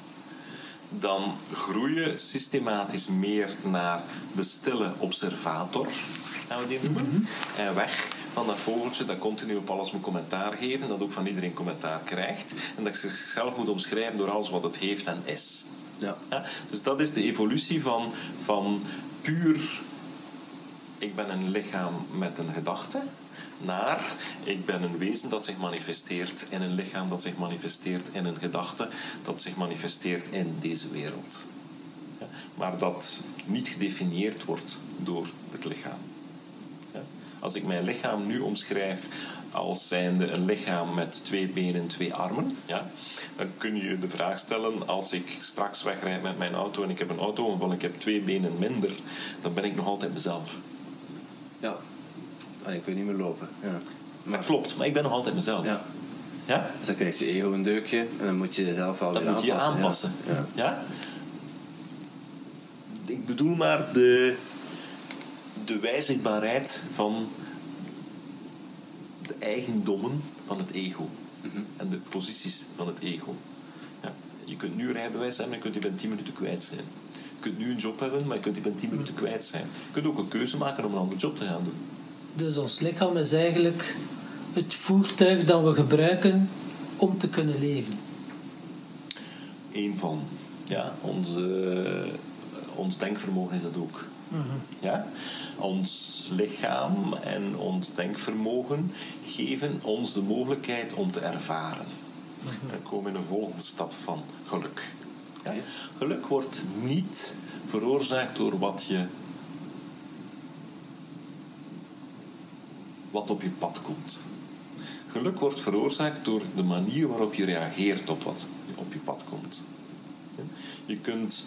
S4: dan groeien systematisch meer naar de stille observator, gaan we die noemen, en weg van dat vogeltje dat continu op alles moet commentaar geven, dat ook van iedereen commentaar krijgt, en dat zichzelf moet omschrijven door alles wat het heeft en is.
S3: Ja.
S4: Ja, dus dat is de evolutie van, van puur ik ben een lichaam met een gedachte naar ik ben een wezen dat zich manifesteert in een lichaam dat zich manifesteert in een gedachte dat zich manifesteert in deze wereld. Ja, maar dat niet gedefinieerd wordt door het lichaam. Als ik mijn lichaam nu omschrijf als zijnde een lichaam met twee benen en twee armen, ja, dan kun je de vraag stellen: als ik straks wegrijd met mijn auto en ik heb een auto waarvan ik heb twee benen minder, dan ben ik nog altijd mezelf.
S3: Ja. En ik weet niet meer lopen. Ja.
S4: Dat klopt, maar ik ben nog altijd mezelf.
S3: Ja.
S4: Ja?
S3: Dus dan krijgt je ego een deukje en dan moet je jezelf wel
S4: Dat
S3: weer
S4: moet je aanpassen.
S3: Ja. Ja?
S4: Ik bedoel maar de, de wijzigbaarheid van de eigendommen van het ego.
S3: Mhm.
S4: En de posities van het ego. Ja. Je kunt nu rijbewijs hebben, maar je kunt die binnen 10 minuten kwijt zijn. Je kunt nu een job hebben, maar je kunt die binnen 10 minuten kwijt zijn. Je kunt ook een keuze maken om een andere job te gaan doen.
S2: Dus ons lichaam is eigenlijk het voertuig dat we gebruiken om te kunnen leven.
S4: Eén van. Ja, onze, ons denkvermogen is dat ook. Ja? Ons lichaam en ons denkvermogen geven ons de mogelijkheid om te ervaren. En dan komen we in een volgende stap van geluk. Ja? Geluk wordt niet veroorzaakt door wat je wat op je pad komt. Geluk wordt veroorzaakt door de manier waarop je reageert op wat op je pad komt. Je kunt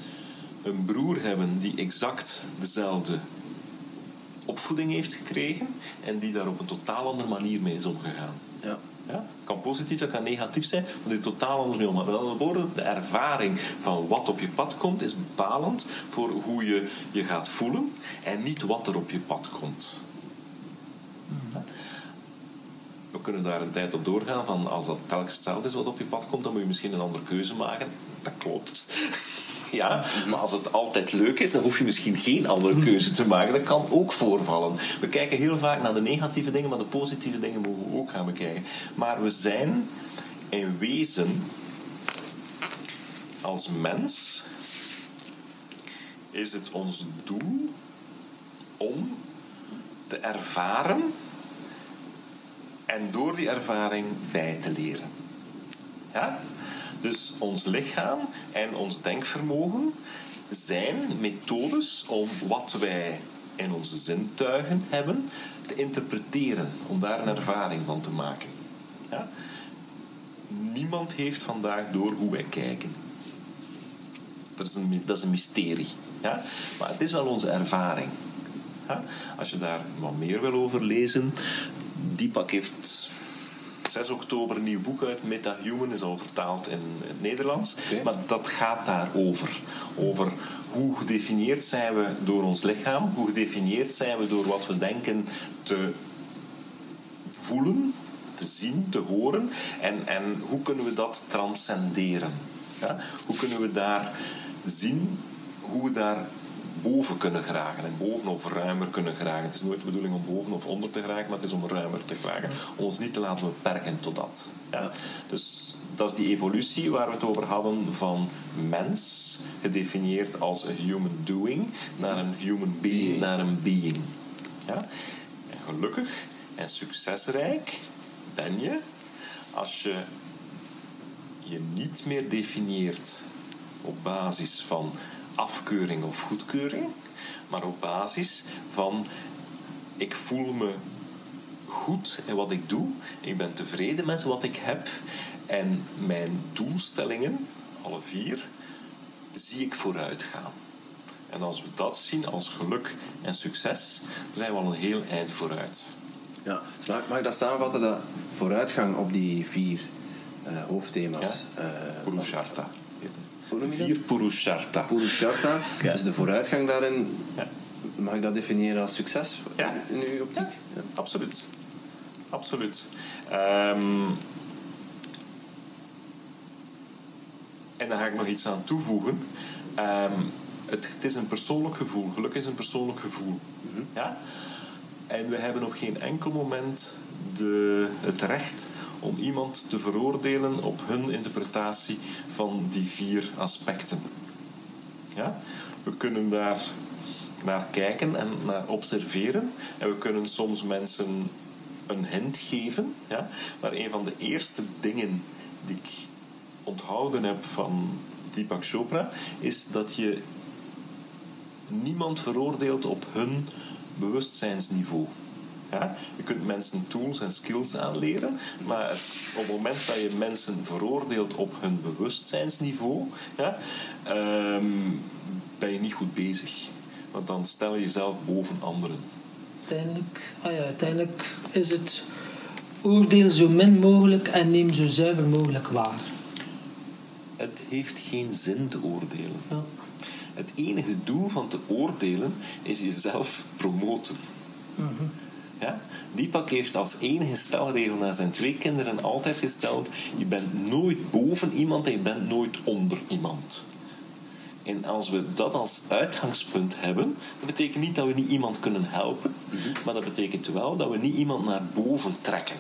S4: een broer hebben die exact dezelfde opvoeding heeft gekregen en die daar op een totaal andere manier mee is omgegaan.
S3: Ja.
S4: Ja? Kan positief, dat kan negatief zijn, maar die totaal anders mee omgaan. Met andere woorden, de ervaring van wat op je pad komt is bepalend voor hoe je je gaat voelen en niet wat er op je pad komt. We kunnen daar een tijd op doorgaan van als dat telkens hetzelfde is wat op je pad komt, dan moet je misschien een andere keuze maken. Dat klopt. Ja, maar als het altijd leuk is, dan hoef je misschien geen andere keuze te maken. Dat kan ook voorvallen. We kijken heel vaak naar de negatieve dingen, maar de positieve dingen mogen we ook gaan bekijken. Maar we zijn in wezen als mens is het ons doel om te ervaren en door die ervaring bij te leren. Ja? Dus ons lichaam en ons denkvermogen zijn methodes om wat wij in onze zintuigen hebben te interpreteren, om daar een ervaring van te maken. Ja? Niemand heeft vandaag door hoe wij kijken. Dat is een, dat is een mysterie. Ja? Maar het is wel onze ervaring. Als je daar wat meer wil over lezen, Deepak heeft 6 oktober een nieuw boek uit, MetaHuman, is al vertaald in het Nederlands. Maar dat gaat daarover. Over hoe gedefinieerd zijn we door ons lichaam, hoe gedefinieerd zijn we door wat we denken te voelen, te zien, te horen. En, en hoe kunnen we dat transcenderen? Ja? Hoe kunnen we daar zien hoe we daar boven kunnen geraken en boven of ruimer kunnen geraken. Het is nooit de bedoeling om boven of onder te geraken, maar het is om ruimer te geraken. Om ons niet te laten beperken tot dat. Ja? Dus dat is die evolutie waar we het over hadden van mens, gedefinieerd als een human doing, naar een human being, naar een being. Ja? En gelukkig en succesrijk ben je als je je niet meer definieert op basis van afkeuring of goedkeuring, maar op basis van ik voel me goed in wat ik doe, ik ben tevreden met wat ik heb en mijn doelstellingen, alle vier, zie ik vooruit gaan. En als we dat zien als geluk en succes, dan zijn we al een heel eind vooruit.
S3: Ja. Dus mag, mag ik dat samenvatten? Dat vooruitgang op die vier eh, hoofdthema's.
S4: Ja.
S3: eh,
S4: Vier. Purushartha. Ja.
S3: Dus de vooruitgang daarin,
S4: Ja.
S3: mag ik dat definiëren als succes
S4: Ja.
S3: in uw optiek? Ja.
S4: Absoluut. Absoluut. Ehm, en daar ga ik nog iets aan toevoegen. Ehm, het, het is een persoonlijk gevoel. Geluk is een persoonlijk gevoel. Ja? En we hebben op geen enkel moment de, het recht om iemand te veroordelen op hun interpretatie van die vier aspecten. Ja? We kunnen daar naar kijken en naar observeren. En we kunnen soms mensen een hint geven. Ja? Maar een van de eerste dingen die ik onthouden heb van Deepak Chopra is dat je niemand veroordeelt op hun bewustzijnsniveau. Ja? Je kunt mensen tools en skills aanleren, maar op het moment dat je mensen veroordeelt op hun bewustzijnsniveau, ja, ehm, ben je niet goed bezig. Want dan stel je jezelf boven anderen.
S2: Uiteindelijk, ah ja, uiteindelijk is het oordeel zo min mogelijk en neem zo zuiver mogelijk waar.
S4: Het heeft geen zin te oordelen.
S2: Ja.
S4: Het enige doel van te oordelen is jezelf promoten. Ja? Deepak heeft als enige stelregel naar zijn twee kinderen altijd gesteld: je bent nooit boven iemand en je bent nooit onder iemand. En als we dat als uitgangspunt hebben, dat betekent niet dat we niet iemand kunnen helpen, maar dat betekent wel dat we niet iemand naar boven trekken.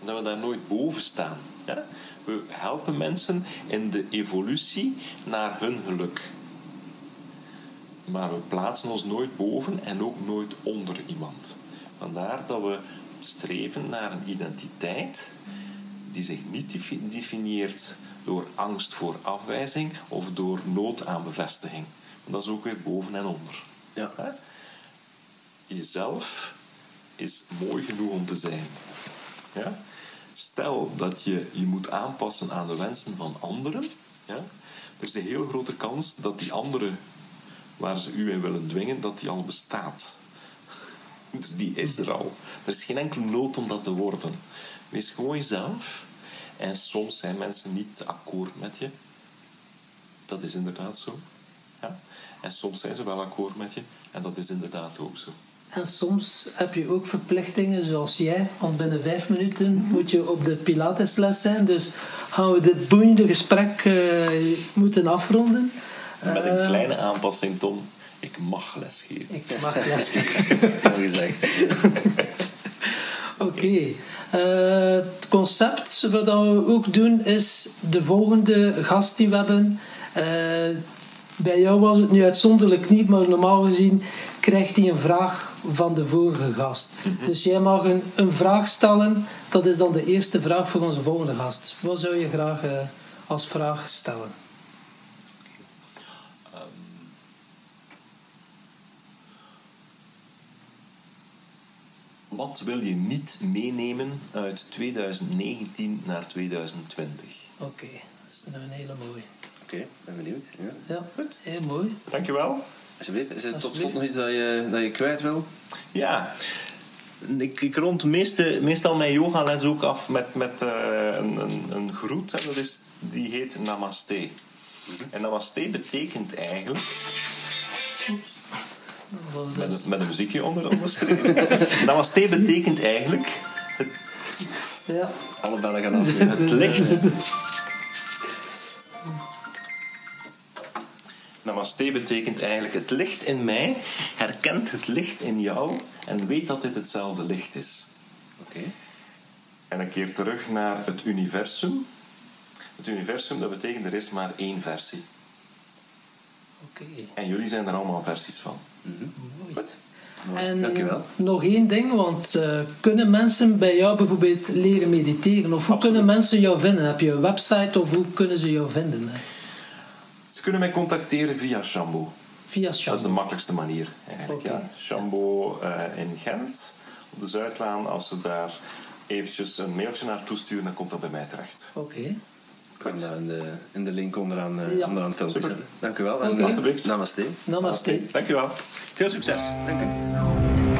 S4: En dat we daar nooit boven staan. Ja? We helpen mensen in de evolutie naar hun geluk. Maar we plaatsen ons nooit boven en ook nooit onder iemand. Vandaar dat we streven naar een identiteit die zich niet defi- definieert door angst voor afwijzing of door nood aan bevestiging. Want dat is ook weer boven en onder.
S3: Ja.
S4: Hè? Jezelf is mooi genoeg om te zijn. Ja? Stel dat je je moet aanpassen aan de wensen van anderen. Ja? Er is een heel grote kans dat die anderen waar ze u in willen dwingen, dat die al bestaat. Dus die is er al. Er is geen enkele nood om dat te worden. Wees gewoon jezelf. En soms zijn mensen niet akkoord met je. Dat is inderdaad zo. Ja? En soms zijn ze wel akkoord met je. En dat is inderdaad ook zo.
S2: En soms heb je ook verplichtingen zoals jij, want binnen vijf minuten moet je op de Pilatesles zijn. Dus gaan we dit boeiende gesprek eh, moeten afronden.
S4: Met een
S2: Eh,
S4: kleine aanpassing, Tom. Ik mag lesgeven.
S2: Ik mag lesgeven.
S3: Gezegd.
S2: Oké. Eh, het concept wat we ook doen is de volgende gast die we hebben. eh, bij jou was het nu uitzonderlijk niet, maar normaal gezien krijgt hij een vraag van de vorige gast. Dus jij mag een, een vraag stellen. Dat is dan de eerste vraag voor onze volgende gast. Wat zou je graag eh, als vraag stellen?
S4: Wat wil je niet meenemen uit 2019 naar 2020?
S2: Oké, dat is nou een hele mooie.
S3: Oké, ben benieuwd. Ja.
S2: Ja, goed. Heel mooi.
S4: Dankjewel.
S3: Alsjeblieft. Is er tot slot nog iets dat je, dat je kwijt wil?
S4: Ja, ik, ik rond meeste, meestal mijn yogales ook af met, met eh, een, een, een groet. Hè. Dat is, die heet Namaste. En Namaste betekent eigenlijk,
S2: was
S4: met,
S2: dus-
S4: een- met een muziekje onder onderschreven. Namaste betekent eigenlijk
S2: ja.
S3: Alle bellen gaan af.
S4: het licht. Namaste betekent eigenlijk het licht in mij herkent het licht in jou en weet dat dit hetzelfde licht is.
S3: Oké.
S4: En een keer terug naar het universum. Het universum, dat betekent er is maar één versie.
S2: Oké.
S4: En jullie zijn er allemaal versies van.
S2: Mooi.
S4: Goed?
S2: En
S3: Dankjewel.
S2: nog één ding, want eh, kunnen mensen bij jou bijvoorbeeld leren mediteren? Of hoe
S4: Absoluut.
S2: kunnen mensen jou vinden? Heb je een website of hoe kunnen ze jou vinden? hè?
S4: Ze kunnen mij contacteren via Shambo.
S2: Via
S4: Dat is de
S2: Shambo.
S4: makkelijkste manier eigenlijk. Ja. Shambo eh, in Gent, op de Zuidlaan. Als ze daar eventjes een mailtje naar toesturen, dan komt dat bij mij terecht.
S2: Oké.
S3: Kan dat in de, in de link onderaan, eh
S2: Ja.
S3: onderaan het filmpje zetten. Dank u wel. En
S2: Oké.
S3: eh,
S4: Alsjeblieft.
S3: Namaste.
S2: Namaste.
S4: Dankjewel. Veel succes.
S3: Dank u.